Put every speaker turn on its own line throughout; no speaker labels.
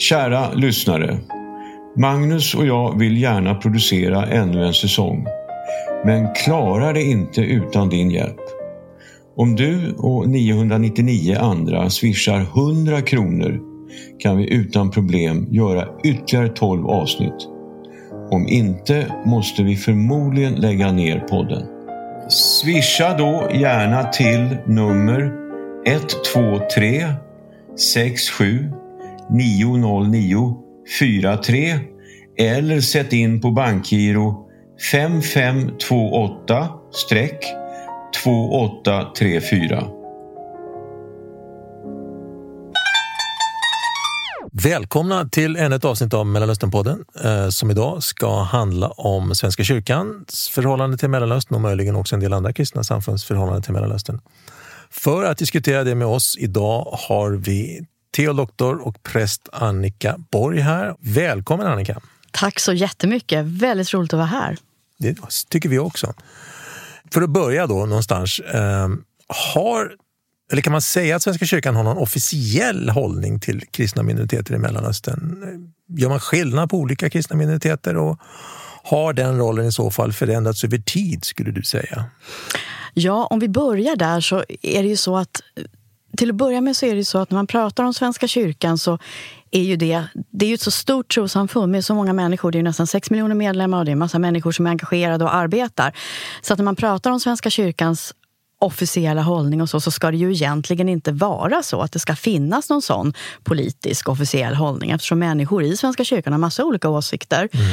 Kära lyssnare. Magnus och jag vill gärna producera ännu en säsong. Men klarar det inte utan din hjälp. Om du och 999 andra swishar 100 kronor kan vi utan problem göra ytterligare 12 avsnitt. Om inte måste vi förmodligen lägga ner podden. Swisha då gärna till nummer 123 67 909 43 eller sätt in på bankgiro 5528 2834.
Välkomna till ännu ett avsnitt av Mellanösternpodden eh, som idag ska handla om Svenska kyrkans förhållande till Mellanöstern och möjligen också en del andra kristna samfunds förhållande till Mellanöstern. För att diskutera det med oss idag har vi teoloktor och präst Annika Borg här. Välkommen Annika!
Tack så jättemycket. Väldigt roligt att vara här.
Det tycker vi också. För att börja då någonstans. Eh, har, eller kan man säga att Svenska kyrkan har någon officiell hållning till kristna minoriteter i Mellanöstern? Gör man skillnad på olika kristna minoriteter och har den rollen i så fall förändrats över tid skulle du säga?
Ja, om vi börjar där så är det ju så att till att börja med så är det så att när man pratar om Svenska kyrkan så är ju det, det är ju ett så stort trossamfund med så många människor. Det är nästan sex miljoner medlemmar och det är en massa människor som är engagerade och arbetar. Så att när man pratar om Svenska kyrkans officiella hållning och så, så ska det ju egentligen inte vara så att det ska finnas någon sån politisk officiell hållning eftersom människor i Svenska kyrkan har massa olika åsikter. Mm.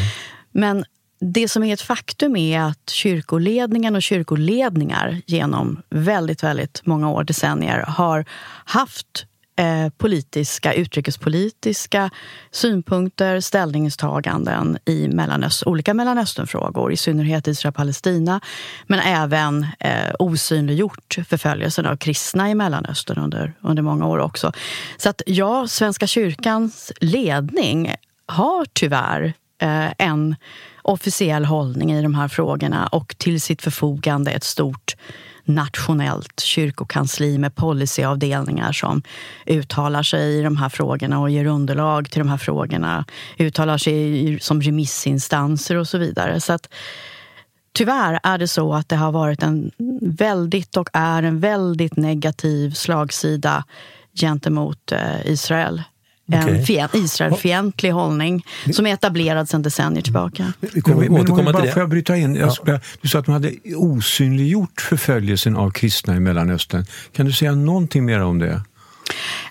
Men det som är ett faktum är att kyrkoledningen och kyrkoledningar genom väldigt, väldigt många år, decennier, har haft eh, politiska, utrikespolitiska synpunkter, ställningstaganden i Mellanöst, olika Mellanösternfrågor, i synnerhet Israel-Palestina, men även eh, osynliggjort förföljelsen av kristna i Mellanöstern under, under många år också. Så att ja, Svenska kyrkans ledning har tyvärr eh, en officiell hållning i de här frågorna och till sitt förfogande ett stort nationellt kyrkokansli med policyavdelningar som uttalar sig i de här frågorna och ger underlag till de här frågorna. Uttalar sig som remissinstanser och så vidare. Så att, Tyvärr är det så att det har varit en väldigt och är en väldigt negativ slagsida gentemot eh, Israel en okay. Israelfientlig hållning som är etablerad sedan decennier tillbaka.
Vi kommer men, återkomma till det. Får jag bryta in? Ja. Du sa att man hade osynliggjort förföljelsen av kristna i Mellanöstern. Kan du säga någonting mer om det?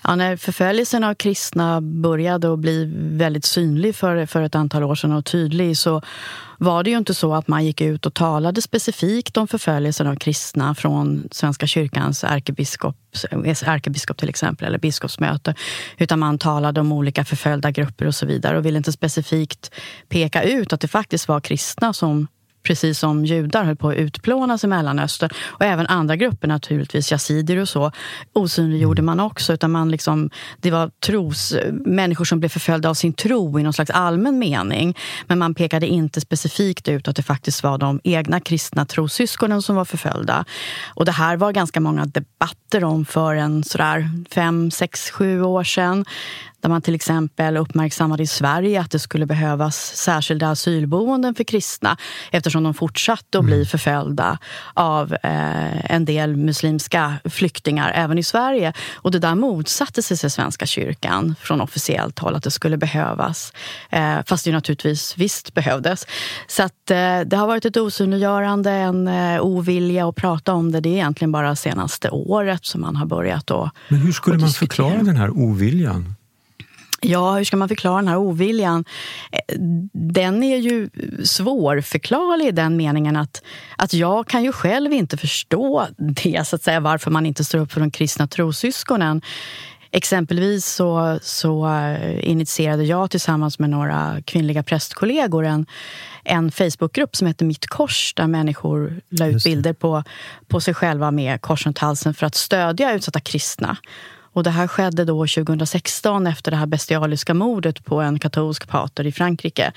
Ja, när förföljelsen av kristna började att bli väldigt synlig för, för ett antal år sedan och tydlig så var det ju inte så att man gick ut och talade specifikt om förföljelsen av kristna från Svenska kyrkans ärkebiskop, eh, ärkebiskop till exempel, eller biskopsmöte. Utan man talade om olika förföljda grupper och så vidare och ville inte specifikt peka ut att det faktiskt var kristna som precis som judar höll på att utplånas i Mellanöstern. Och även andra grupper naturligtvis, yazidier och så, osynliggjorde man också. Utan man liksom, det var tros, människor som blev förföljda av sin tro i någon slags allmän mening. Men man pekade inte specifikt ut att det faktiskt var de egna kristna trossyskonen som var förföljda. Och det här var ganska många debatter om för en sådär fem, sex, sju år sedan. Där man till exempel uppmärksammade i Sverige att det skulle behövas särskilda asylboenden för kristna eftersom de fortsatte att bli mm. förföljda av eh, en del muslimska flyktingar även i Sverige. Och det där motsatte sig Svenska kyrkan från officiellt håll att det skulle behövas. Eh, fast det naturligtvis visst behövdes. Så att, eh, det har varit ett osynliggörande, en eh, ovilja att prata om det. Det är egentligen bara senaste året som man har börjat att
Men hur skulle man förklara den här oviljan?
Ja, hur ska man förklara den här oviljan? Eh, den är ju svårförklarlig i den meningen att, att jag kan ju själv inte förstå det, så att säga, varför man inte står upp för de kristna trossyskonen. Exempelvis så, så eh, initierade jag tillsammans med några kvinnliga prästkollegor en, en Facebookgrupp som heter Mitt kors där människor la ut bilder på, på sig själva med kors runt halsen för att stödja utsatta kristna. Och det här skedde då 2016 efter det här bestialiska mordet på en katolsk pater i Frankrike,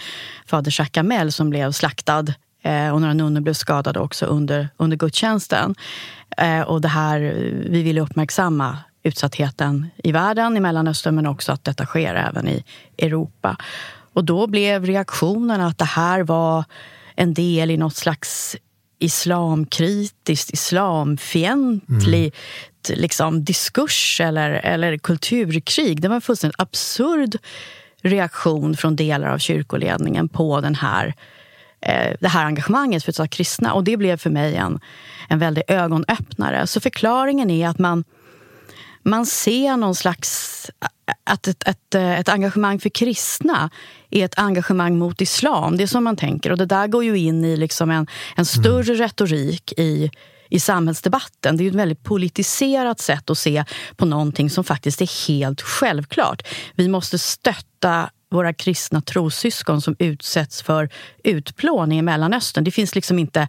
fader Jacques Amel, som blev slaktad eh, och några nunnor blev skadade också under, under gudstjänsten. Eh, och det här, vi ville uppmärksamma utsattheten i världen, i Mellanöstern, men också att detta sker även i Europa. Och då blev reaktionen att det här var en del i något slags islamkritiskt, islamfientlig mm liksom, diskurs eller, eller kulturkrig. Det var en fullständigt absurd reaktion från delar av kyrkoledningen på den här, eh, det här engagemanget för att kristna. Och det blev för mig en, en väldig ögonöppnare. Så förklaringen är att man, man ser någon slags... Att ett, ett, ett engagemang för kristna är ett engagemang mot islam. Det är så man tänker. Och det där går ju in i liksom en, en större mm. retorik i i samhällsdebatten. Det är ett väldigt politiserat sätt att se på någonting som faktiskt är helt självklart. Vi måste stötta våra kristna trossyskon som utsätts för utplåning i Mellanöstern. Det finns liksom inte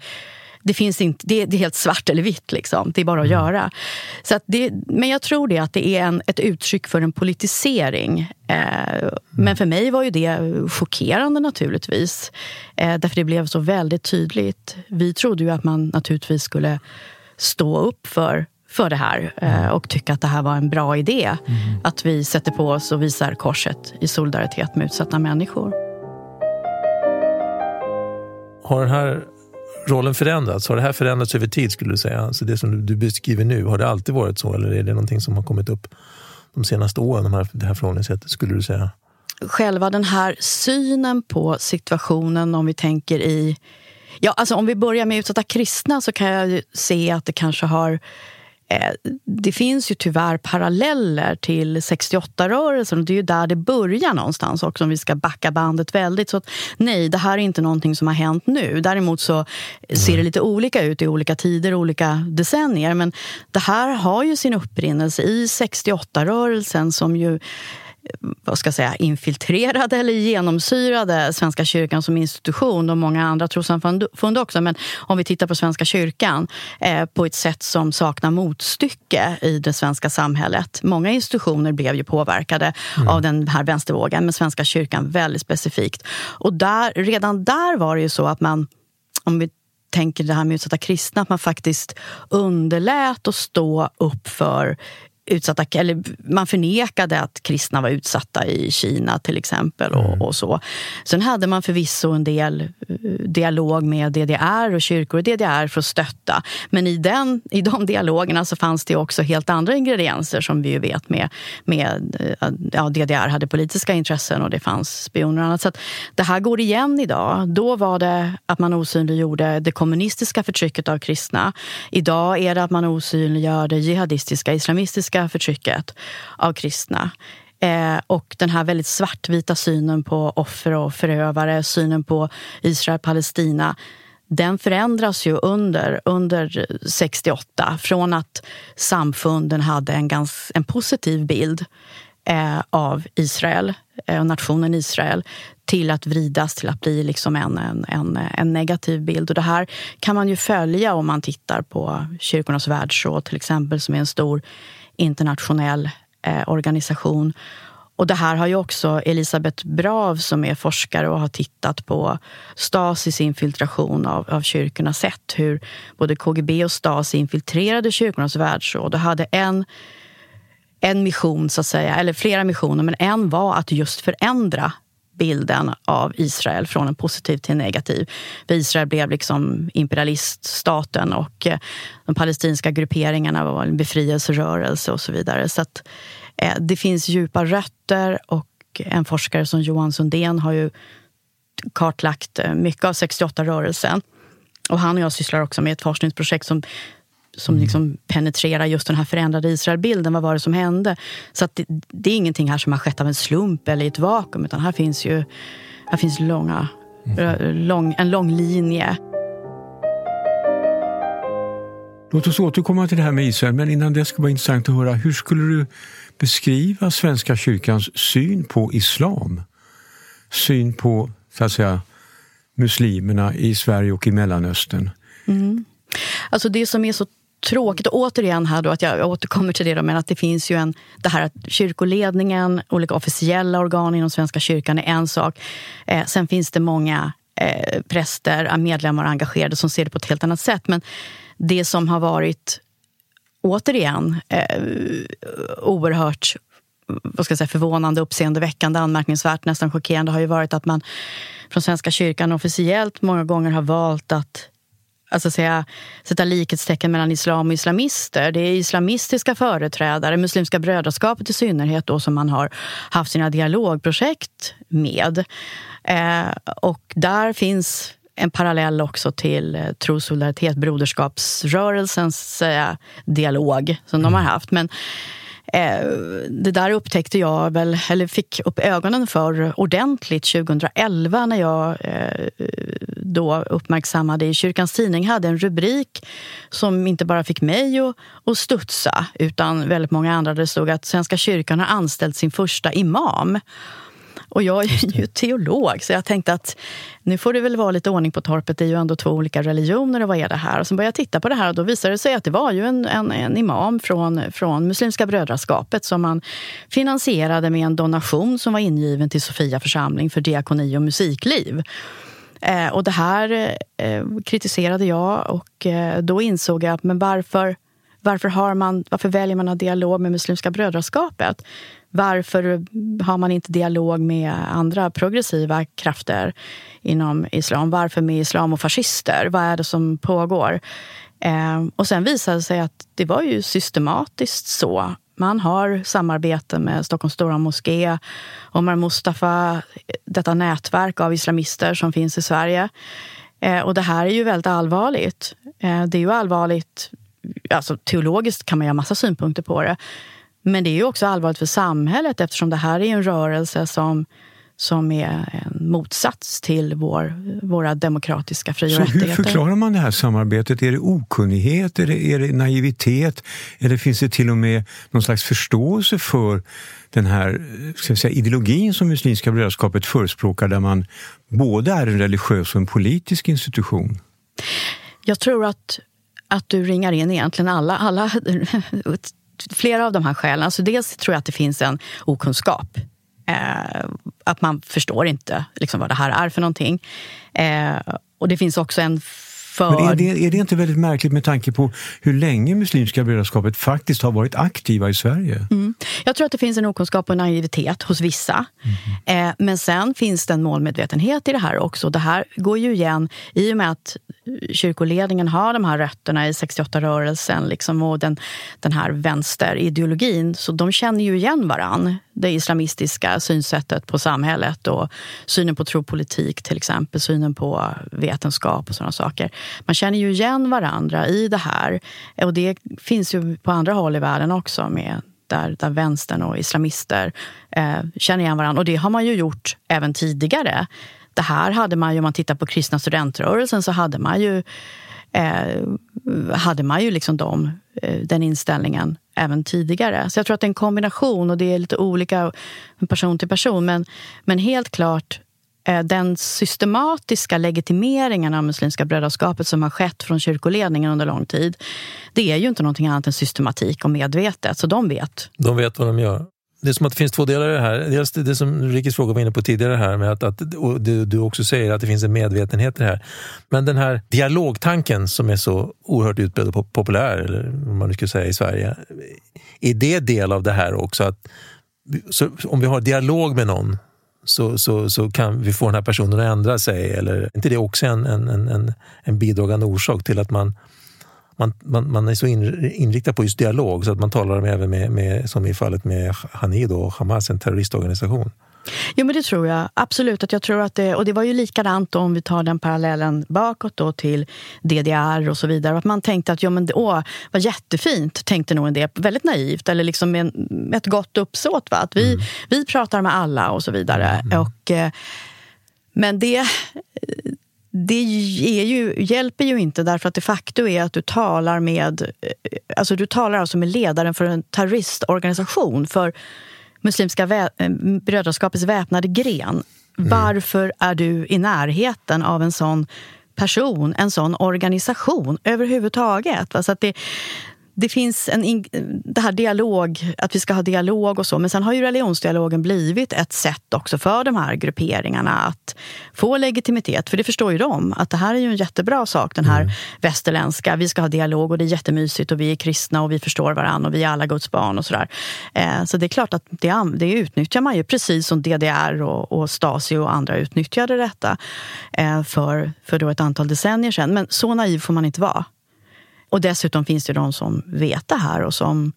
det, finns inte, det, det är helt svart eller vitt. Liksom. Det är bara att mm. göra. Så att det, men jag tror det att det är en, ett uttryck för en politisering. Eh, mm. Men för mig var ju det chockerande naturligtvis. Eh, därför det blev så väldigt tydligt. Vi trodde ju att man naturligtvis skulle stå upp för för det här eh, mm. och tycka att det här var en bra idé. Mm. Att vi sätter på oss och visar korset i solidaritet med utsatta människor.
Har den här rollen förändrats? Har det här förändrats över tid skulle du säga? Alltså det som du beskriver nu, har det alltid varit så eller är det någonting som har kommit upp de senaste åren, de här, det här förhållningssättet skulle du säga?
Själva den här synen på situationen om vi tänker i Ja, alltså om vi börjar med utsatta kristna så kan jag se att det kanske har det finns ju tyvärr paralleller till 68-rörelsen och det är ju där det börjar någonstans också om vi ska backa bandet väldigt. Så att, nej, det här är inte någonting som har hänt nu. Däremot så ser det lite olika ut i olika tider och olika decennier. Men det här har ju sin upprinnelse i 68-rörelsen som ju vad ska jag säga, infiltrerade eller genomsyrade Svenska kyrkan som institution och många andra trossamfund också. Men om vi tittar på Svenska kyrkan eh, på ett sätt som saknar motstycke i det svenska samhället. Många institutioner blev ju påverkade mm. av den här vänstervågen, men Svenska kyrkan väldigt specifikt. Och där, redan där var det ju så att man, om vi tänker det här med utsatta kristna, att man faktiskt underlät att stå upp för utsatta, eller man förnekade att kristna var utsatta i Kina till exempel. Och, mm. och, så. Sen hade man förvisso en del eh, dialog med DDR och kyrkor i DDR för att stötta. Men i, den, i de dialogerna så fanns det också helt andra ingredienser som vi ju vet med, med eh, ja, DDR hade politiska intressen och det fanns spioner och annat. Så det här går igen idag. Då var det att man osynliggjorde det kommunistiska förtrycket av kristna. Idag är det att man osynliggör det jihadistiska, islamistiska förtrycket av kristna. Eh, och den här väldigt svartvita synen på offer och förövare, synen på Israel-Palestina den förändras ju under, under 68 från att samfunden hade en, gans, en positiv bild eh, av Israel eh, och nationen Israel till att vridas till att bli liksom en, en, en, en, negativ bild. Och det här kan man ju följa om man tittar på Kyrkornas världsråd till exempel som är en stor internationell eh, organisation. Och det här har ju också Elisabeth Brav som är forskare och har tittat på Stasis infiltration av, av kyrkorna sett hur både KGB och Stasi infiltrerade kyrkornas världsråd och hade en, en mission, så att säga, eller flera missioner, men en var att just förändra bilden av Israel från en positiv till en negativ. För Israel blev liksom imperialiststaten och eh, de palestinska grupperingarna var en befrielserörelse och så vidare. Så att, eh, det finns djupa rötter och en forskare som Johan Sundén har ju kartlagt eh, mycket av 68-rörelsen. Och han och jag sysslar också med ett forskningsprojekt som som mm. liksom penetrerar just den här förändrade Israelbilden. Vad var det som hände? Så det, det, är ingenting här som har skett av en slump eller i ett vakuum. Utan här finns ju här finns långa, mm. lång, en lång linje.
Låt oss återkomma till det här med Israel, men innan det ska det vara intressant att höra. Hur skulle du beskriva Svenska kyrkans syn på islam? Syn på, så att säga, muslimerna i Sverige och i Mellanöstern.
Mm. Alltså det som är så tråkigt. Och återigen här då, att jag återkommer till det, då, men att det finns ju en, det här att kyrkoledningen, olika officiella organ inom Svenska kyrkan är en sak. Eh, sen finns det många eh, präster, eh, medlemmar och engagerade som ser det på ett helt annat sätt. Men det som har varit återigen eh, oerhört vad ska jag säga, förvånande, uppseendeväckande, anmärkningsvärt, nästan chockerande har ju varit att man från Svenska kyrkan officiellt många gånger har valt att alltså säga, sätta likhetstecken mellan islam och islamister. Det är islamistiska företrädare, Muslimska brödraskapet i synnerhet, då, som man har haft sina dialogprojekt med. Eh, och där finns en parallell också till eh, Tro, solidaritet, broderskapsrörelsens eh, dialog som mm. de har haft. Men Eh, det där upptäckte jag väl, eller fick upp ögonen för ordentligt 2011 när jag eh, då uppmärksammade i Kyrkans Tidning hade en rubrik som inte bara fick mig att, att studsa utan väldigt många andra. Det stod att Svenska kyrkan har anställt sin första imam. Och jag är ju teolog, så jag tänkte att nu får det väl vara lite ordning på torpet. Det är ju ändå två olika religioner och vad är det här? Och så började jag titta på det här och då visade det sig att det var ju en, en, en imam från, från Muslimska brödraskapet som man finansierade med en donation som var ingiven till Sofia församling för diakoni och musikliv. Eh, och det här eh, kritiserade jag och eh, då insåg jag, men varför varför, har man, varför väljer man att ha dialog med Muslimska brödraskapet? Varför har man inte dialog med andra progressiva krafter inom islam? Varför med islam och fascister? Vad är det som pågår? Eh, och sen visade det sig att det var ju systematiskt så. Man har samarbete med Stockholms stora moské, Omar Mustafa, detta nätverk av islamister som finns i Sverige. Eh, och det här är ju väldigt allvarligt. Eh, det är ju allvarligt, alltså teologiskt kan man ha massa synpunkter på det. Men det är ju också allvarligt för samhället eftersom det här är en rörelse som, som är en motsats till vår, våra demokratiska fri och Så rättigheter.
Hur förklarar man det här samarbetet? Är det okunnighet? Är det, är det naivitet? Eller finns det till och med någon slags förståelse för den här ska säga, ideologin som Muslimska brödraskapet förespråkar där man både är en religiös och en politisk institution?
Jag tror att att du ringar in egentligen alla, alla flera av de här skälen. Alltså dels tror jag att det finns en okunskap. Eh, att man förstår inte liksom, vad det här är för någonting. Eh, och det finns också en för...
Men är det, är det inte väldigt märkligt med tanke på hur länge Muslimska brödraskapet faktiskt har varit aktiva i Sverige?
Mm. Jag tror att det finns en okunskap och naivitet hos vissa. Mm. Eh, men sen finns det en målmedvetenhet i det här också. Det här går ju igen i och med att kyrkoledningen har de här rötterna i 68-rörelsen liksom, och den, den här vänsterideologin. Så de känner ju igen varann. Det islamistiska synsättet på samhället och synen på tropolitik till exempel, synen på vetenskap och sådana saker. Man känner ju igen varandra i det här. Och det finns ju på andra håll i världen också med där, där vänstern och islamister eh, känner igen varandra. Och det har man ju gjort även tidigare. Det här hade man ju, om man tittar på kristna studentrörelsen, så hade man ju, eh, hade man ju liksom de, eh, den inställningen även tidigare. Så jag tror att det är en kombination och det är lite olika person till person. Men, men helt klart eh, den systematiska legitimeringen av Muslimska brödraskapet som har skett från kyrkoledningen under lång tid, det är ju inte någonting annat än systematik och medvetet, så de vet.
De vet vad de gör det är som att det finns två delar i det här. Dels det som Rikis fråga var inne på tidigare här med att, att och du, du också säger att det finns en medvetenhet i det här. Men den här dialogtanken som är så oerhört utbredd och populär, eller vad man nu skulle säga i Sverige. Är det del av det här också? Att, så, om vi har dialog med någon så, så, så kan vi få den här personen att ändra sig. Eller är inte det också en, en, en, en bidragande orsak till att man man, man, man är så inriktad på just dialog så att man talar även med, med som i fallet med Hanid och Hamas, en terroristorganisation.
Jo, men det tror jag absolut. att jag tror att det, Och det var ju likadant om vi tar den parallellen bakåt då till DDR och så vidare. Att man tänkte att ja, men, åh, vad jättefint, tänkte nog en del. Väldigt naivt eller liksom med, med ett gott uppsåt. Va? Att vi, mm. vi pratar med alla och så vidare. Mm. Och, eh, men det, det är ju, hjälper ju inte därför att det facto är att du talar med eh, alltså du talar alltså med ledaren för en terroristorganisation för Muslimska vä eh, brödraskapets väpnade gren. Mm. Varför är du i närheten av en sån person, en sån organisation överhuvudtaget? Alltså att det, det finns en, det här dialog, att vi ska ha dialog och så. Men sen har ju religionsdialogen blivit ett sätt också för de här grupperingarna att få legitimitet. För det förstår ju de, att det här är ju en jättebra sak, den här mm. västerländska. Vi ska ha dialog och det är jättemysigt och vi är kristna och vi förstår varandra och vi är alla Guds barn och sådär. Eh, så det är klart att det, det utnyttjar man ju precis som DDR och, och Stasi och andra utnyttjade detta eh, för, för då ett antal decennier sedan. Men så naiv får man inte vara. Och dessutom finns det de som vet det här och som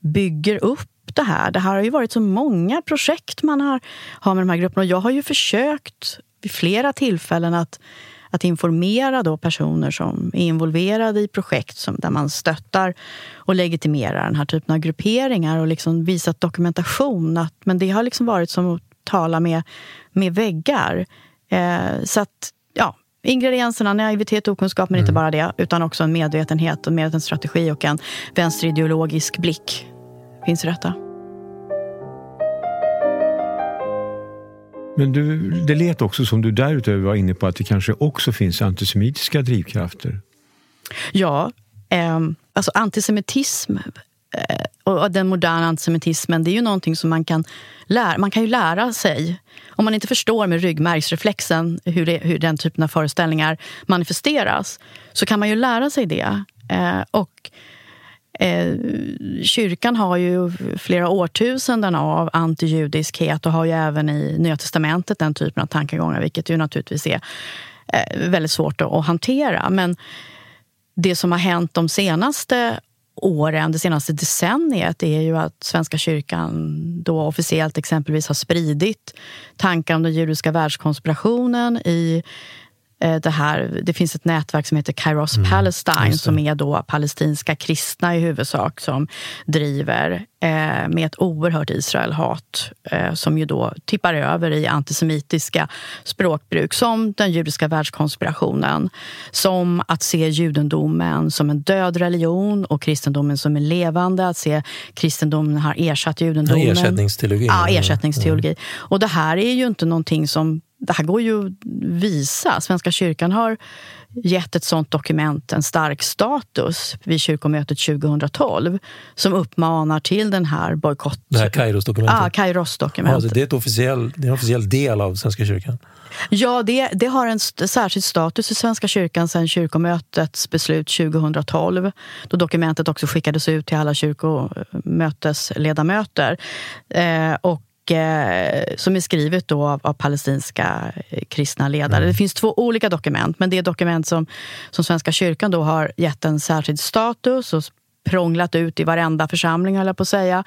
bygger upp det här. Det här har ju varit så många projekt man har, har med de här grupperna. Och jag har ju försökt vid flera tillfällen att, att informera då personer som är involverade i projekt som, där man stöttar och legitimerar den här typen av grupperingar och liksom visat dokumentation. Att, men det har liksom varit som att tala med, med väggar. Eh, så att, ja, ingredienserna, naivitet och okunskap, men mm. inte bara det, utan också en medvetenhet, och medveten strategi och en vänsterideologisk blick finns i detta.
Men du, det lät också som du därutöver var inne på att det kanske också finns antisemitiska drivkrafter.
Ja, eh, alltså antisemitism Eh, och den moderna antisemitismen, det är ju någonting som man kan lära, man kan ju lära sig. Om man inte förstår med ryggmärgsreflexen hur, det, hur den typen av föreställningar manifesteras så kan man ju lära sig det. Eh, och eh, Kyrkan har ju flera årtusenden av antijudiskhet och har ju även i Nya testamentet den typen av tankegångar vilket ju naturligtvis är eh, väldigt svårt att, att hantera. Men det som har hänt de senaste åren, det senaste decenniet, är ju att Svenska kyrkan då officiellt exempelvis har spridit tankar om den judiska världskonspirationen i det här, det finns ett nätverk som heter Kairos mm, Palestine som är då palestinska kristna i huvudsak som driver eh, med ett oerhört Israelhat eh, som ju då tippar över i antisemitiska språkbruk som den judiska världskonspirationen. Som att se judendomen som en död religion och kristendomen som en levande. Att se kristendomen har ersatt judendomen.
Ersättningsteologi.
Ja, ersättningsteologi. Mm. Och det här är ju inte någonting som det här går ju att visa. Svenska kyrkan har gett ett sånt dokument en stark status vid kyrkomötet 2012 som uppmanar till den här bojkott...
Det här Kairos-dokumentet?
Ja, Kairos-dokumentet.
Alltså det, är ett officiell, det är en officiell del av Svenska kyrkan?
Ja, det, det har en särskild status i Svenska kyrkan sedan kyrkomötets beslut 2012 då dokumentet också skickades ut till alla kyrkomötesledamöter. Eh, och som är skrivet då av, av palestinska eh, kristna ledare. Mm. Det finns två olika dokument, men det är dokument som, som Svenska kyrkan då har gett en särskild status och prånglat ut i varenda församling, höll jag på att säga.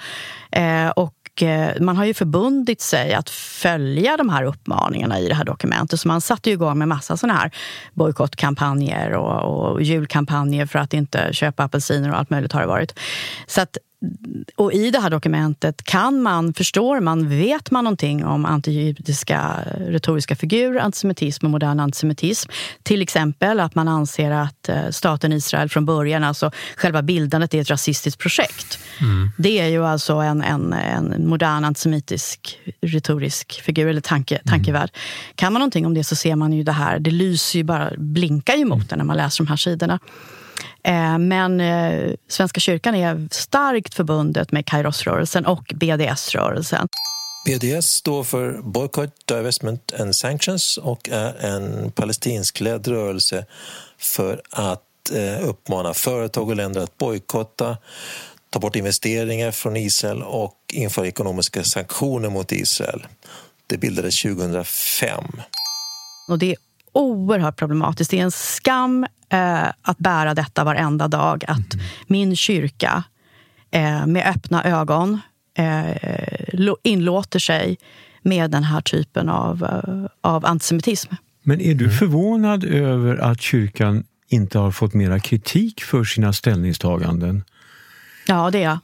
Eh, och eh, man har ju förbundit sig att följa de här uppmaningarna i det här dokumentet. Så man satte igång med massa såna här bojkottkampanjer och, och julkampanjer för att inte köpa apelsiner och allt möjligt har det varit. Så att och i det här dokumentet kan man, förstår man, vet man någonting om antijudiska retoriska figurer, antisemitism och modern antisemitism. Till exempel att man anser att eh, staten Israel från början, alltså själva bildandet, är ett rasistiskt projekt. Mm. Det är ju alltså en, en, en modern antisemitisk retorisk figur, eller tanke, mm. tankevärld. Kan man någonting om det så ser man ju det här, det lyser ju bara, blinkar ju mot det när man läser de här sidorna. Eh, men eh, Svenska kyrkan är starkt förbundet med Kairosrörelsen och BDS-rörelsen.
BDS står för Boycott, Divestment and Sanctions och är en palestinsk-ledd rörelse för att eh, uppmana företag och länder att bojkotta, ta bort investeringar från Israel och införa ekonomiska sanktioner mot Israel. Det bildades 2005.
Och det är oerhört problematiskt. Det är en skam eh, att bära detta varenda dag. Att mm. min kyrka eh, med öppna ögon eh, inlåter sig med den här typen av, eh, av antisemitism.
Men är du mm. förvånad över att kyrkan inte har fått mera kritik för sina ställningstaganden?
Ja, det är jag.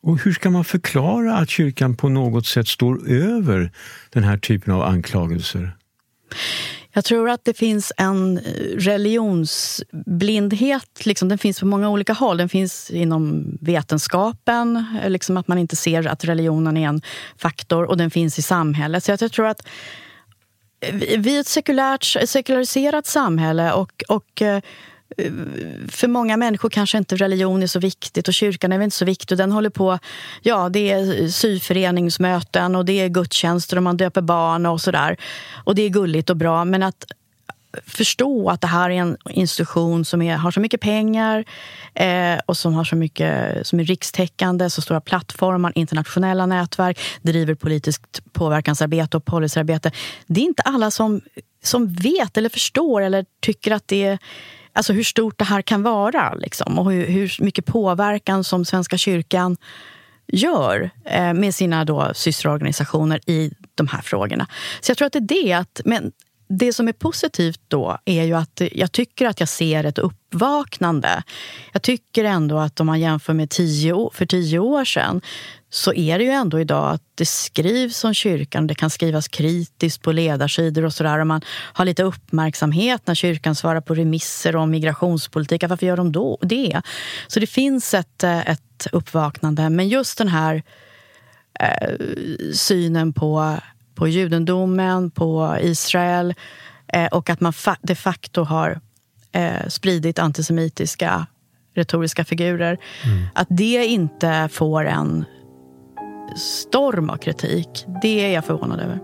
Och hur ska man förklara att kyrkan på något sätt står över den här typen av anklagelser?
Jag tror att det finns en eh, religionsblindhet. Liksom, den finns på många olika håll. Den finns inom vetenskapen, eh, liksom att man inte ser att religionen är en faktor. Och den finns i samhället. Så jag tror att eh, vi är ett sekulärt, sekulariserat samhälle och, och för många människor kanske inte religion är så viktigt och kyrkan är väl inte så viktig. Den håller på, ja det är syföreningsmöten och det är gudstjänster och man döper barn och sådär. Och det är gulligt och bra men att förstå att det här är en institution som är, har så mycket pengar eh, och som har så mycket som är rikstäckande, så stora plattformar, internationella nätverk, driver politiskt påverkansarbete och policyarbete. Det är inte alla som, som vet eller förstår eller tycker att det är alltså hur stort det här kan vara liksom, och hur, hur mycket påverkan som Svenska kyrkan gör eh, med sina då systerorganisationer i de här frågorna. Så jag tror att det är det. Att, men det som är positivt då är ju att jag tycker att jag ser ett uppvaknande. Jag tycker ändå att om man jämför med tio, för tio år sedan så är det ju ändå idag att det skrivs om kyrkan. Det kan skrivas kritiskt på ledarsidor och sådär. Man har lite uppmärksamhet när kyrkan svarar på remisser om migrationspolitik. Varför gör de då det? Så det finns ett, ett uppvaknande. Men just den här eh, synen på på judendomen, på Israel eh, och att man de facto har eh, spridit antisemitiska retoriska figurer. Mm. Att det inte får en storm av kritik, det är jag förvånad över.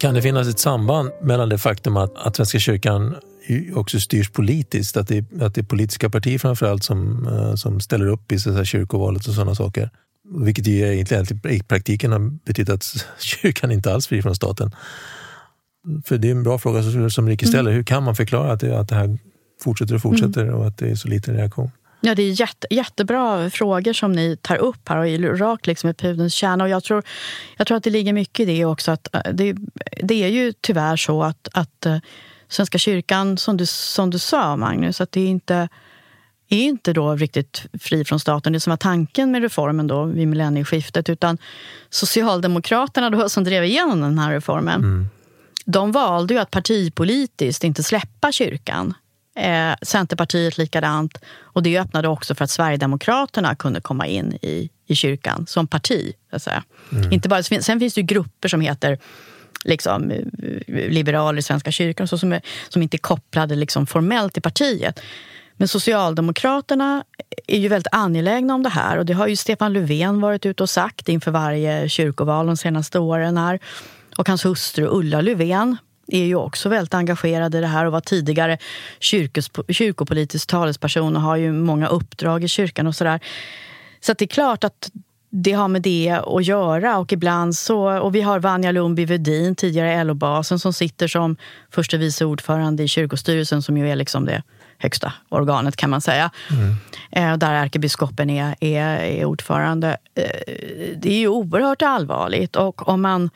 Kan det finnas ett samband mellan det faktum att, att Svenska kyrkan också styrs politiskt? Att det, att det är politiska partier framförallt som, eh, som ställer upp i så här kyrkovalet och sådana saker? Vilket ju egentligen i praktiken har betytt att kyrkan inte alls fri från staten. För det är en bra fråga som Rikke mm. ställer. Mm. Hur kan man förklara att det, att det här fortsätter och fortsätter mm. och att det är så liten reaktion?
Ja, det är jätte, jättebra frågor som ni tar upp här och är rakt liksom i pudelns kärna. Och jag, tror, jag tror att det ligger mycket i det också. Att äh, det, det är ju tyvärr så att, att äh, Svenska kyrkan, som du, som du sa Magnus, att det är inte är inte då riktigt fri från staten, det som var tanken med reformen då vid millennieskiftet. Utan Socialdemokraterna då, som drev igenom den här reformen, mm. de valde ju att partipolitiskt inte släppa kyrkan. Eh, Centerpartiet likadant. Och det öppnade också för att Sverigedemokraterna kunde komma in i, i kyrkan som parti. Så mm. Inte bara, sen finns det ju grupper som heter liksom, eh, liberaler i Svenska kyrkan så som, är, som inte är kopplade liksom formellt till partiet. Men Socialdemokraterna är ju väldigt angelägna om det här och det har ju Stefan Löfven varit ute och sagt inför varje kyrkoval de senaste åren. Här. Och hans hustru Ulla Löfven är ju också väldigt engagerad i det här och var tidigare kyrkos, kyrkopolitisk talesperson och har ju många uppdrag i kyrkan och sådär. Så det är klart att det har med det att göra. Och ibland så, och vi har Vanja Lundby Vedin, tidigare LO-basen, som sitter som förste vice ordförande i kyrkostyrelsen som ju är liksom det högsta organet kan man säga. Mm. Eh, där ärkebiskopen är, är, är ordförande. Eh, det är ju oerhört allvarligt. Och om man,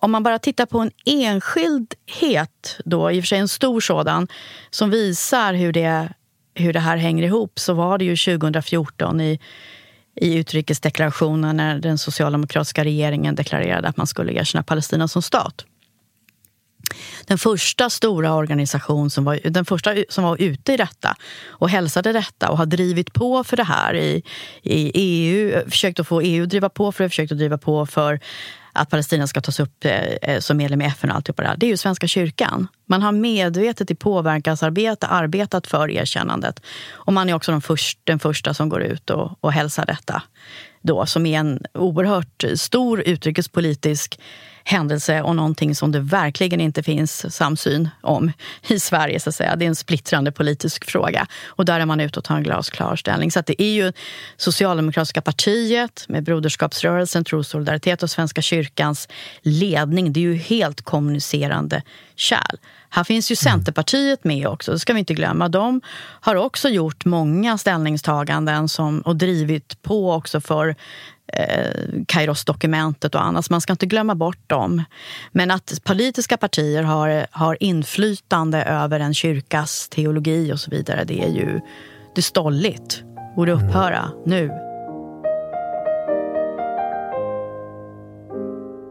om man bara tittar på en enskildhet, då, i och för sig en stor sådan, som visar hur det, hur det här hänger ihop, så var det ju 2014 i i utrikesdeklarationen när den socialdemokratiska regeringen deklarerade att man skulle erkänna Palestina som stat. Den första stora organisation som var, den första som var ute i detta och hälsade detta och har drivit på för det här i, i EU, försökt att få EU att driva på för det, försökt att driva på för att Palestina ska tas upp eh, eh, som medlem i FN och allt det där. Det är ju Svenska kyrkan. Man har medvetet i påverkansarbete arbetat för erkännandet. Och man är också de först, den första som går ut och, och hälsar detta. Då, som är en oerhört stor utrikespolitisk händelse och någonting som det verkligen inte finns samsyn om i Sverige. Så att säga. Det är en splittrande politisk fråga. Och där är man ute och tar en glasklar ställning. Så det är ju Socialdemokratiska partiet med Broderskapsrörelsen, Tro solidaritet och Svenska kyrkans ledning. Det är ju helt kommunicerande kärl. Här finns ju. Centerpartiet med också, det ska vi inte glömma. De har också gjort många ställningstaganden som, och drivit på också för eh, Kairos-dokumentet och annat. Så man ska inte glömma bort dem. Men att politiska partier har, har inflytande över en kyrkas teologi och så vidare, det är ju det är stolligt. Borde mm. upphöra nu.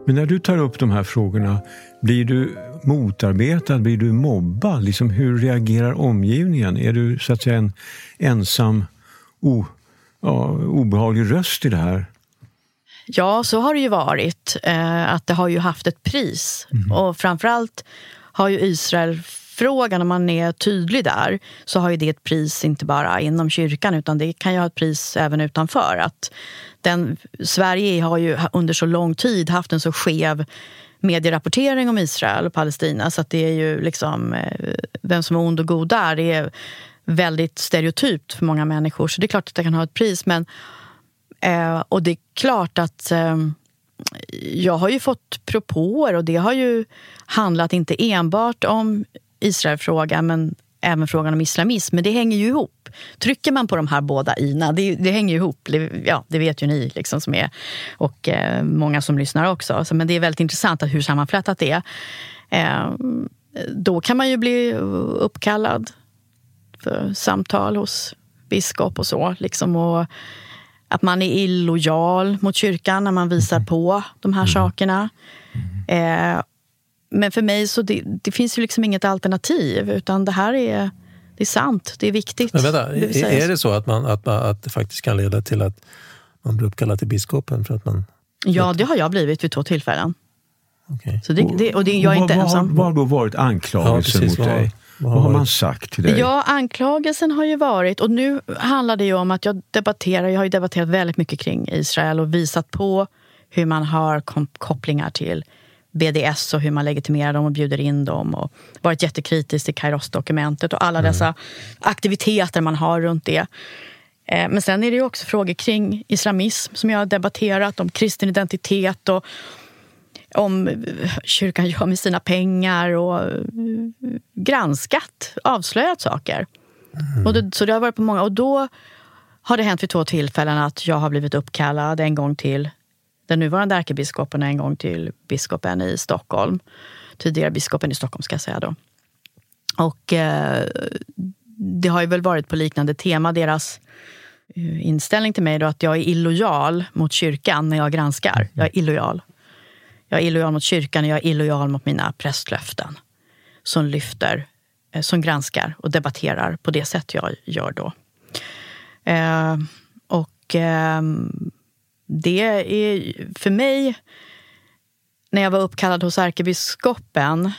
Men när du tar upp de här frågorna, blir du motarbetad? Blir du mobbad? Liksom, hur reagerar omgivningen? Är du så att säga en ensam o, ja, obehaglig röst i det här?
Ja, så har det ju varit. Eh, att det har ju haft ett pris. Mm. Och framförallt har ju Israel Israelfrågan, om man är tydlig där, så har ju det ett pris inte bara inom kyrkan utan det kan ju ha ett pris även utanför. Att den, Sverige har ju under så lång tid haft en så skev medierapportering om Israel och Palestina så att det är ju liksom eh, vem som är ond och god där. Det är väldigt stereotypt för många människor så det är klart att det kan ha ett pris. Men, eh, och det är klart att eh, jag har ju fått propåer och det har ju handlat inte enbart om Israelfrågan men även frågan om islamism. Men det hänger ju ihop. Trycker man på de här båda ina, det, det hänger ju ihop. Ja, det vet ju ni liksom som är, och eh, många som lyssnar också. Så, men det är väldigt intressant hur sammanflätat det är. Eh, då kan man ju bli uppkallad för samtal hos biskop och så. Liksom, och att man är illojal mot kyrkan när man visar på de här mm. sakerna. Eh, men för mig så det, det finns ju liksom inget alternativ utan det här är, det är sant, det är viktigt.
Men vänta, det är det så att, man, att, att det faktiskt kan leda till att man blir uppkallad till biskopen? För att man,
ja, det har jag blivit vid två tillfällen.
Okay.
Så det, det, och det, jag är inte
vad,
ensam.
Vad har då varit anklagelsen ja, mot dig? Vad, har man sagt till dig?
Ja, anklagelsen har ju varit, och nu handlar det ju om att jag debatterar, jag har ju debatterat väldigt mycket kring Israel och visat på hur man har kopplingar till BDS och hur man legitimerar dem och bjuder in dem. Och varit jättekritisk till Kairos-dokumentet och alla mm. dessa aktiviteter man har runt det. Eh, men sen är det ju också frågor kring islamism som jag har debatterat, om kristen identitet och om kyrkan gör med sina pengar och eh, granskat, avslöjat saker. Mm. Och det, så det har varit på många. Och då har det hänt vid två tillfällen att jag har blivit uppkallad en gång till den nuvarande ärkebiskopen en gång till biskopen i Stockholm. Tidigare biskopen i Stockholm ska jag säga då. Och eh, det har ju väl varit på liknande tema, deras eh, inställning till mig då att jag är illojal mot kyrkan när jag granskar. Jag är illojal. Jag är illojal mot kyrkan och jag är illojal mot mina prästlöften. Som lyfter, eh, som granskar och debatterar på det sätt jag gör då. Eh, och eh, det är för mig, när jag var uppkallad hos ärkebiskopen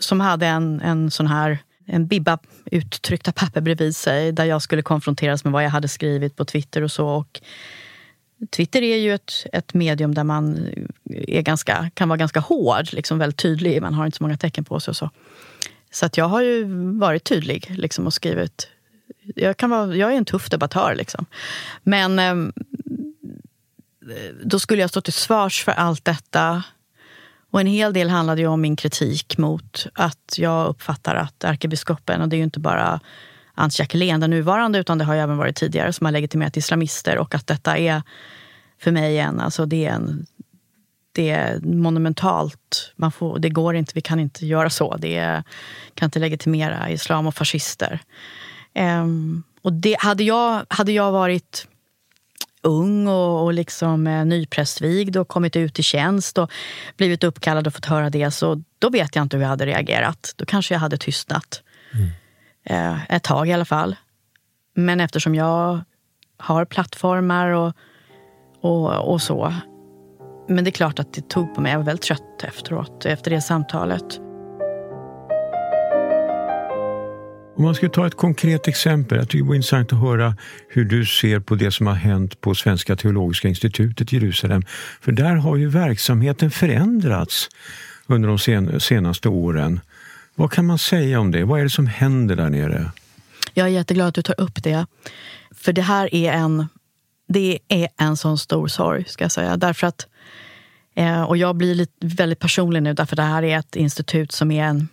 som hade en, en sån här en bibba uttryckta papper bredvid sig där jag skulle konfronteras med vad jag hade skrivit på Twitter och så. Och Twitter är ju ett, ett medium där man är ganska, kan vara ganska hård, liksom väldigt tydlig. Man har inte så många tecken på sig och så. Så att jag har ju varit tydlig liksom, och skrivit... Jag, kan vara, jag är en tuff debattör. Liksom. Men eh, då skulle jag stå till svars för allt detta. Och en hel del handlade ju om min kritik mot att jag uppfattar att ärkebiskopen, och det är ju inte bara Antje Jackelén, den nuvarande, utan det har ju även varit tidigare som har legitimerat islamister och att detta är för mig en, alltså det är en det är monumentalt. Man får, det går inte, vi kan inte göra så. Det är, kan inte legitimera islam och fascister. Um, och det, hade, jag, hade jag varit ung och, och liksom eh, nyprästvigd och kommit ut i tjänst och blivit uppkallad och fått höra det, så då vet jag inte hur jag hade reagerat. Då kanske jag hade tystnat. Mm. Eh, ett tag i alla fall. Men eftersom jag har plattformar och, och, och så. Men det är klart att det tog på mig. Jag var väldigt trött efteråt, efter det samtalet.
Om man skulle ta ett konkret exempel. Jag tycker det vore intressant att höra hur du ser på det som har hänt på Svenska teologiska institutet i Jerusalem. För där har ju verksamheten förändrats under de senaste åren. Vad kan man säga om det? Vad är det som händer där nere?
Jag är jätteglad att du tar upp det. För det här är en, det är en sån stor sorg, ska jag säga. Därför att, eh, och jag blir lite, väldigt personlig nu, därför att det här är ett institut som är en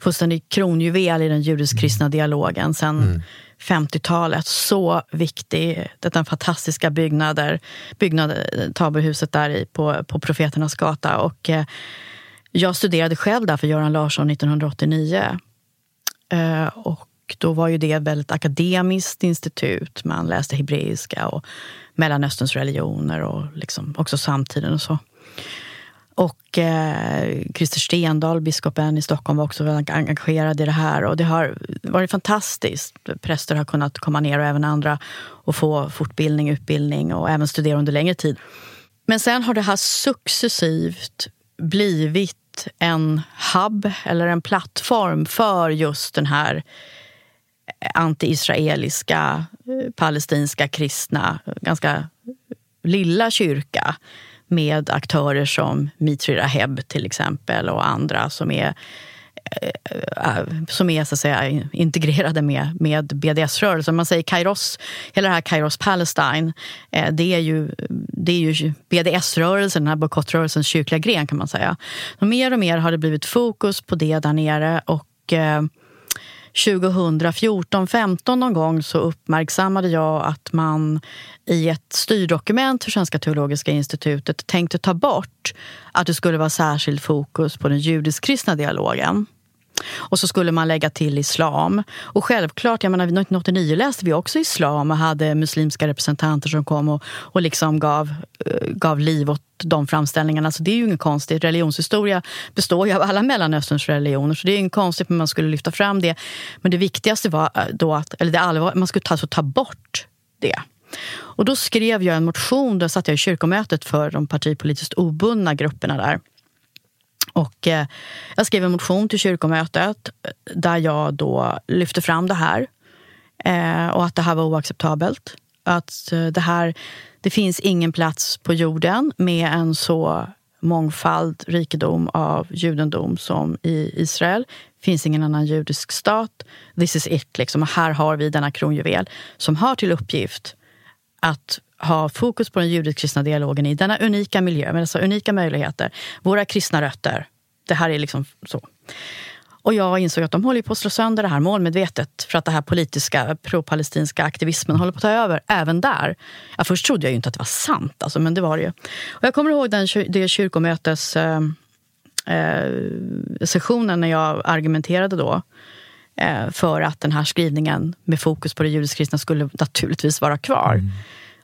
fullständig kronjuvel i den judisk-kristna dialogen sen mm. 50-talet. Så viktig. Den fantastiska byggnader, byggnader Taberhuset där i, på, på Profeternas gata. Och, eh, jag studerade själv där för Göran Larsson 1989. Eh, och då var ju det ett väldigt akademiskt institut. Man läste hebreiska och Mellanösterns religioner och liksom också samtiden och så. Och eh, Christer Stendahl, biskopen i Stockholm, var också väldigt engagerad i det här. Och det har varit fantastiskt. Präster har kunnat komma ner och även andra och få fortbildning, utbildning och även studera under längre tid. Men sen har det här successivt blivit blivit en hub eller en plattform för just den här anti-israeliska, eh, palestinska kristna, ganska lilla kyrka med aktörer som Mitri Raheb till exempel och andra som är eh, eh, som är så att säga, integrerade med, med BDS-rörelsen. Man säger Kairos, hela det här Kairos Palestine, det är ju, det är ju BDS-rörelsen, den här bojkottrörelsens kyrkliga gren kan man säga. Och mer och mer har det blivit fokus på det där nere och eh, 2014-15 någon gång så uppmärksammade jag att man i ett styrdokument för Svenska teologiska institutet tänkte ta bort att det skulle vara särskild fokus på den judisk-kristna dialogen. Och så skulle man lägga till islam. Och självklart, jag menar, 1989 läste vi också islam och hade muslimska representanter som kom och, och liksom gav, eh, gav liv åt de framställningarna. Så det är ju inget konstigt. Religionshistoria består ju av alla Mellanösterns religioner. Så det är inget konstigt att man skulle lyfta fram det. Men det viktigaste var eh, då att, eller det allvar, man skulle alltså ta bort det. Och då skrev jag en motion, där satt jag i kyrkomötet för de partipolitiskt obundna grupperna där. Och eh, jag skrev en motion till kyrkomötet eh, där jag då lyfte fram det här eh, och att det här var oacceptabelt. Att eh, det här, det finns ingen plats på jorden med en så mångfald, rikedom av judendom som i Israel. Det finns ingen annan judisk stat. This is it. Liksom. Och här har vi denna kronjuvel som har till uppgift att ha fokus på den judisk-kristna dialogen i denna unika miljö med dessa alltså unika möjligheter. Våra kristna rötter. Det här är liksom så. Och jag insåg att de håller på att slå sönder det här målmedvetet för att den här politiska pro-palestinska aktivismen håller på att ta över även där. Ja, först trodde jag ju inte att det var sant, alltså, men det var det ju. Och jag kommer ihåg den, det kyrkomötes eh, eh, sessionen när jag argumenterade då eh, för att den här skrivningen med fokus på det judisk-kristna skulle naturligtvis vara kvar. Mm.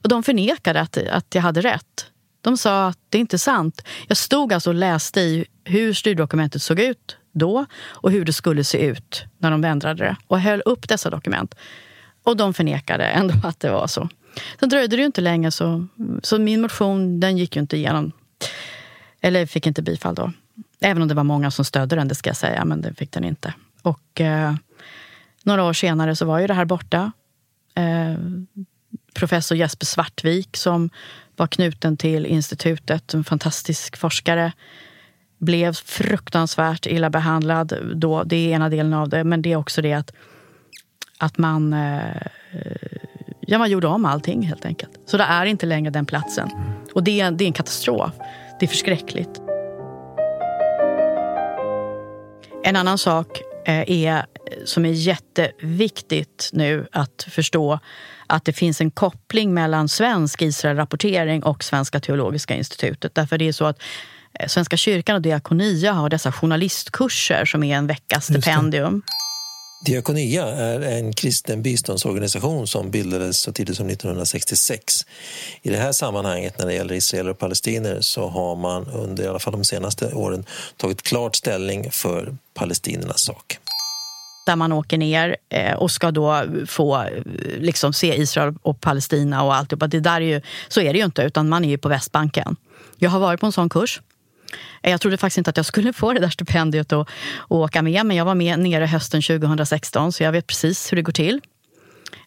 Och de förnekade att, att jag hade rätt. De sa att det är inte sant. Jag stod alltså och läste i hur styrdokumentet såg ut då och hur det skulle se ut när de ändrade det och höll upp dessa dokument. Och de förnekade ändå att det var så. Sen dröjde det ju inte länge så, så min motion den gick ju inte igenom. Eller fick inte bifall då. Även om det var många som stödde den, det ska jag säga, men det fick den inte. Och eh, några år senare så var ju det här borta. Eh, professor Jesper Svartvik som var knuten till institutet, en fantastisk forskare, blev fruktansvärt illa behandlad. Då, det är ena delen av det, men det är också det att, att man, eh, ja, man gjorde om allting helt enkelt. Så det är inte längre den platsen. Och det, det är en katastrof. Det är förskräckligt. En annan sak eh, är, som är jätteviktigt nu att förstå att det finns en koppling mellan svensk Israelrapportering och Svenska teologiska institutet. Därför det är så att eh, Svenska kyrkan och Diakonia har dessa journalistkurser som är en veckas stipendium.
Diakonia är en kristen biståndsorganisation som bildades så tidigt som 1966. I det här sammanhanget när det gäller israeler och palestinier så har man under i alla fall de senaste åren tagit klart ställning för palestiniernas sak
där man åker ner eh, och ska då få liksom, se Israel och Palestina och alltihopa. Det där är ju, så är det ju inte, utan man är ju på Västbanken. Jag har varit på en sån kurs. Jag trodde faktiskt inte att jag skulle få det där stipendiet och, och åka med, men jag var med nere hösten 2016 så jag vet precis hur det går till.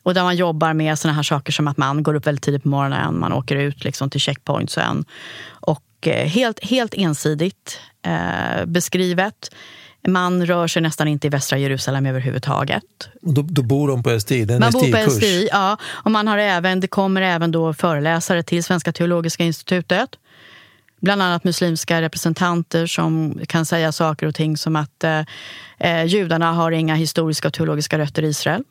Och där man jobbar med såna här saker som att man går upp väldigt tidigt på morgonen, man åker ut liksom till checkpointsen. Och eh, helt, helt ensidigt eh, beskrivet. Man rör sig nästan inte i västra Jerusalem överhuvudtaget.
Och då, då bor de på STI?
man bor på STI, ja. Och man har även, det kommer även då föreläsare till Svenska teologiska institutet. Bland annat muslimska representanter som kan säga saker och ting som att eh, eh judarna har inga historiska och teologiska rötter i Israel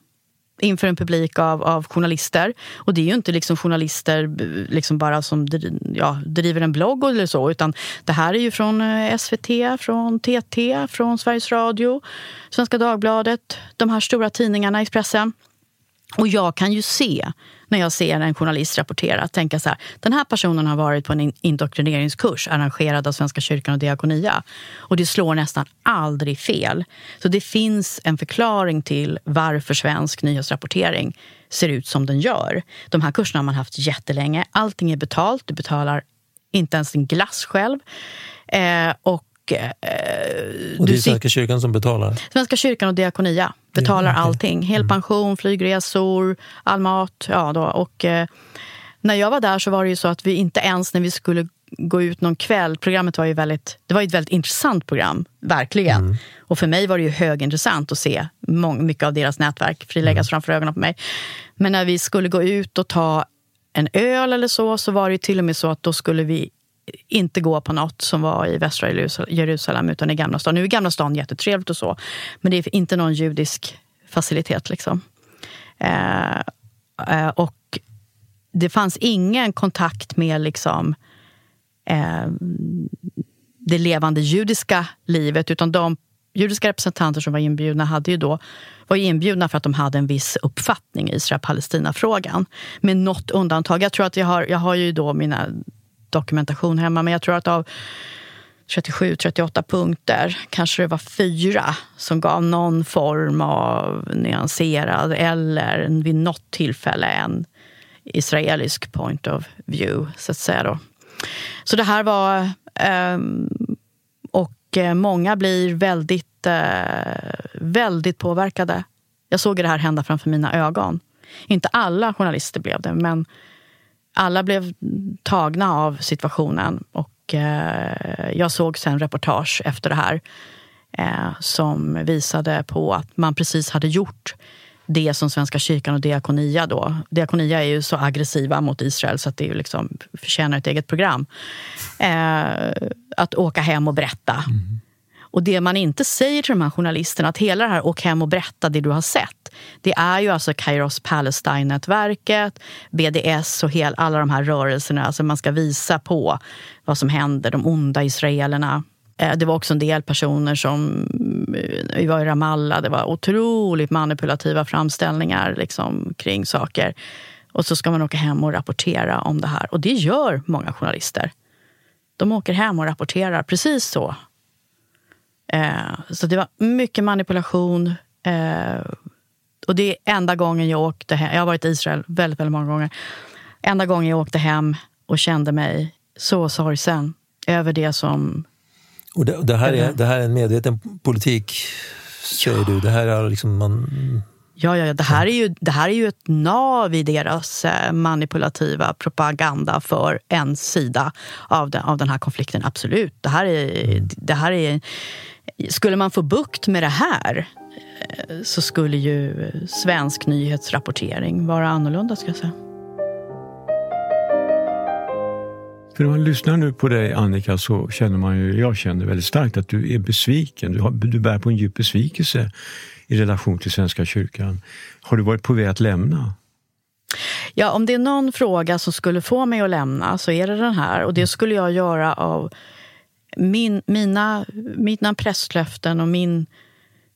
inför en publik av, av journalister. Och det är ju inte liksom journalister eh, liksom bara som ja, driver en blogg eller så, utan det här är ju från eh, SVT, från TT, från Sveriges Radio, Svenska Dagbladet, de här stora tidningarna, Expressen. Och jag kan ju se när jag ser en journalist rapportera, tänka så här, den här personen har varit på en indoktrineringskurs arrangerad av Svenska kyrkan och Diakonia. Och det slår nästan aldrig fel. Så det finns en förklaring till varför svensk nyhetsrapportering ser ut som den gör. De här kurserna har man haft jättelänge. Allting är betalt, du betalar inte ens din glass själv. Eh, och Eh,
och det är Svenska kyrkan som betalar?
Svenska kyrkan och Diakonia betalar ja, okay. allting. Hel mm. flygresor, all mat. Ja, då. Och, eh, när jag var där så var det ju så att vi inte ens när vi skulle gå ut någon kväll. Programmet var ju väldigt, det var ett väldigt intressant program, verkligen. Mm. Och för mig var det ju högintressant att se mycket av deras nätverk friläggas mm. framför ögonen på mig. Men när vi skulle gå ut och ta en öl eller så, så var det till och med så att då skulle vi inte gå på något som var i västra Jerusalem utan i Gamla stan. Nu är Gamla stan jättetrevligt och så, men det är inte någon judisk facilitet. Liksom. Eh, eh, och det fanns ingen kontakt med liksom, eh, det levande judiska livet utan de judiska representanter som var inbjudna hade ju då, var inbjudna för att de hade en viss uppfattning i Israel-Palestina-frågan. Med något undantag. Jag tror att jag har, jag har ju då mina dokumentation hemma, men jag tror att av 37-38 punkter kanske det var fyra som gav någon form av nyanserad eller vid något tillfälle en israelisk point of view, så att säga. Då. Så det här var... Ehm, och eh, många blir väldigt, eh, väldigt påverkade. Jag såg det här hända framför mina ögon. Inte alla journalister blev det, men alla blev tagna av situationen. Och eh, jag såg sen reportage efter det här eh, som visade på att man precis hade gjort det som Svenska kyrkan och Diakonia då. Diakonia är ju så aggressiva mot Israel så att det är liksom, förtjänar ett eget program. Eh, att åka hem och berätta. Mm. Och det man inte säger till de här journalisterna, att hela det här åk hem och berätta det du har sett. Det är ju alltså Kairos Palestine-nätverket, BDS och hel, alla de här rörelserna. Alltså man ska visa på vad som händer, de onda israelerna. Eh, det var också en del personer som eh, vi var i Ramallah. Det var otroligt manipulativa framställningar liksom, kring saker. Och så ska man åka hem och rapportera om det här. Och det gör många journalister. De åker hem och rapporterar precis så Eh, så det var mycket manipulation. Eh, och det är enda gången jag åkte hem. Jag har varit i Israel väldigt, väldigt många gånger. Enda gången jag åkte hem och kände mig så sorgsen över det som...
Och det, det här, är, det här är en medveten politik, säger ja. du? Det här är liksom man
Ja, ja, ja. Det, här är ju, det här är ju ett nav i deras eh, manipulativa propaganda för en sida av den, av den här konflikten. Absolut. Det här är, mm. det här är, skulle man få bukt med det här eh, så skulle ju svensk nyhetsrapportering vara annorlunda, ska jag säga.
För när man lyssnar nu på dig Annika så känner man ju, jag känner väldigt starkt att du är besviken. Du, har, du bär på en djup besvikelse i relation till Svenska kyrkan. Har du varit på väg att lämna?
Ja, om det är någon fråga som skulle få mig att lämna så är det den här. Och det skulle jag göra av min, mina, mina prästlöften och min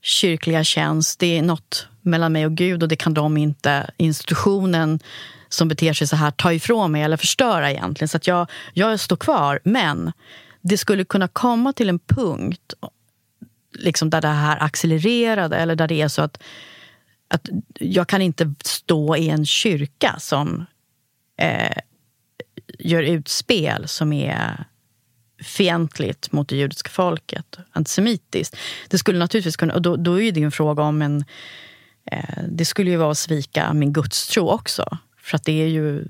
kyrkliga tjänst. Det är något mellan mig och Gud och det kan de inte, institutionen som beter sig så här, ta ifrån mig eller förstöra egentligen. Så att jag, jag står kvar. Men det skulle kunna komma till en punkt liksom där det här accelererade eller där det är så att, att jag kan inte stå i en kyrka som eh, gör utspel som är fientligt mot det judiska folket, antisemitiskt. Det skulle naturligtvis kunna, och då, då är det en fråga om en... Eh, det skulle ju vara att svika min gudstro också. För att det är ju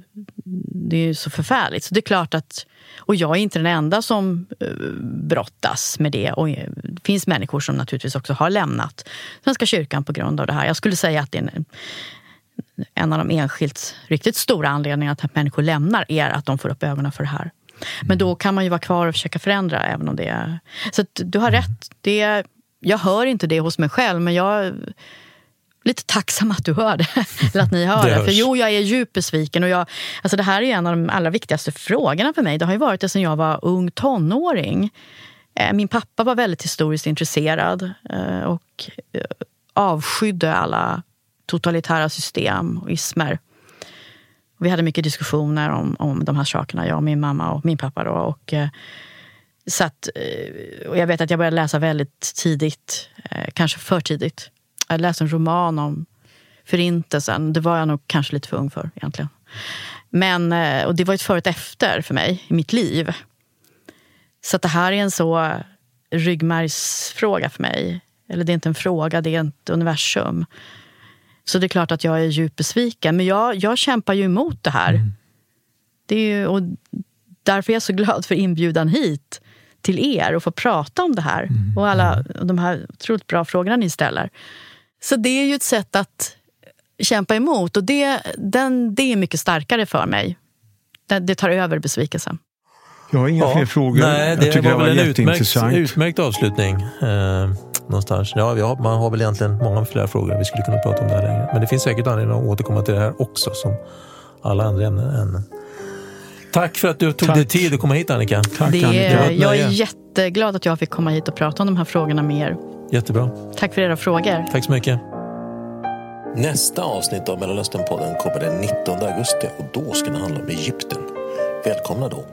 det är så förfärligt. Så det är klart att och jag är inte den enda som eh, brottas med det. Och eh, det finns människor som naturligtvis också har lämnat Svenska kyrkan på grund av det här. Jag skulle säga att det är en, en av de enskilt riktigt stora anledningarna till att människor lämnar är att de får upp ögonen för det här. Men då kan man ju vara kvar och försöka förändra även om det är... Så du har rätt. Det, jag hör inte det hos mig själv men jag lite tacksam att du hör det. Eller att ni hör det. det. För jo, jag är djupt besviken. Och jag, alltså det här är en av de allra viktigaste frågorna för mig. Det har ju varit det sedan jag var ung tonåring. Eh, min pappa var väldigt historiskt intresserad eh, och eh, avskydde alla totalitära system och ismer. Vi hade mycket diskussioner om, om de här sakerna, jag och min mamma och min pappa. Då, och, så att, och jag vet att jag började läsa väldigt tidigt, kanske för tidigt. Jag läste en roman om Förintelsen. Det var jag nog kanske lite för ung för egentligen. Men, eh, och det var ett före och efter för mig i mitt liv. Så det här är en så ryggmärgsfråga för mig. Eller det är inte en fråga, det är ett universum. Så det är klart att jag är djupt besviken. Men jag, jag kämpar ju emot det här. Mm. Det är ju, och därför är jag så glad för inbjudan hit till er och få prata om det här. Mm. Och alla de här otroligt bra frågorna ni ställer. Så det är ju ett sätt att kämpa emot och det, den, det är mycket starkare för mig. Det, det tar över besvikelsen.
Jag har inga ja, fler frågor.
Nej, det var, det var väl en utmärkt, utmärkt avslutning. Eh, någonstans. Ja, har, man har väl egentligen många fler frågor. Vi skulle kunna prata om det här längre. Men det finns säkert anledning att återkomma till det här också, som alla andra ämnen. Tack för att du tog Tack. dig tid att komma hit Annika.
Tack, det Annika. Jag är jätteglad att jag fick komma hit och prata om de här frågorna med er.
Jättebra.
Tack för era frågor.
Tack så mycket. Nästa avsnitt av Mellanösternpodden kommer den 19 augusti och då ska det handla om Egypten. Välkomna då.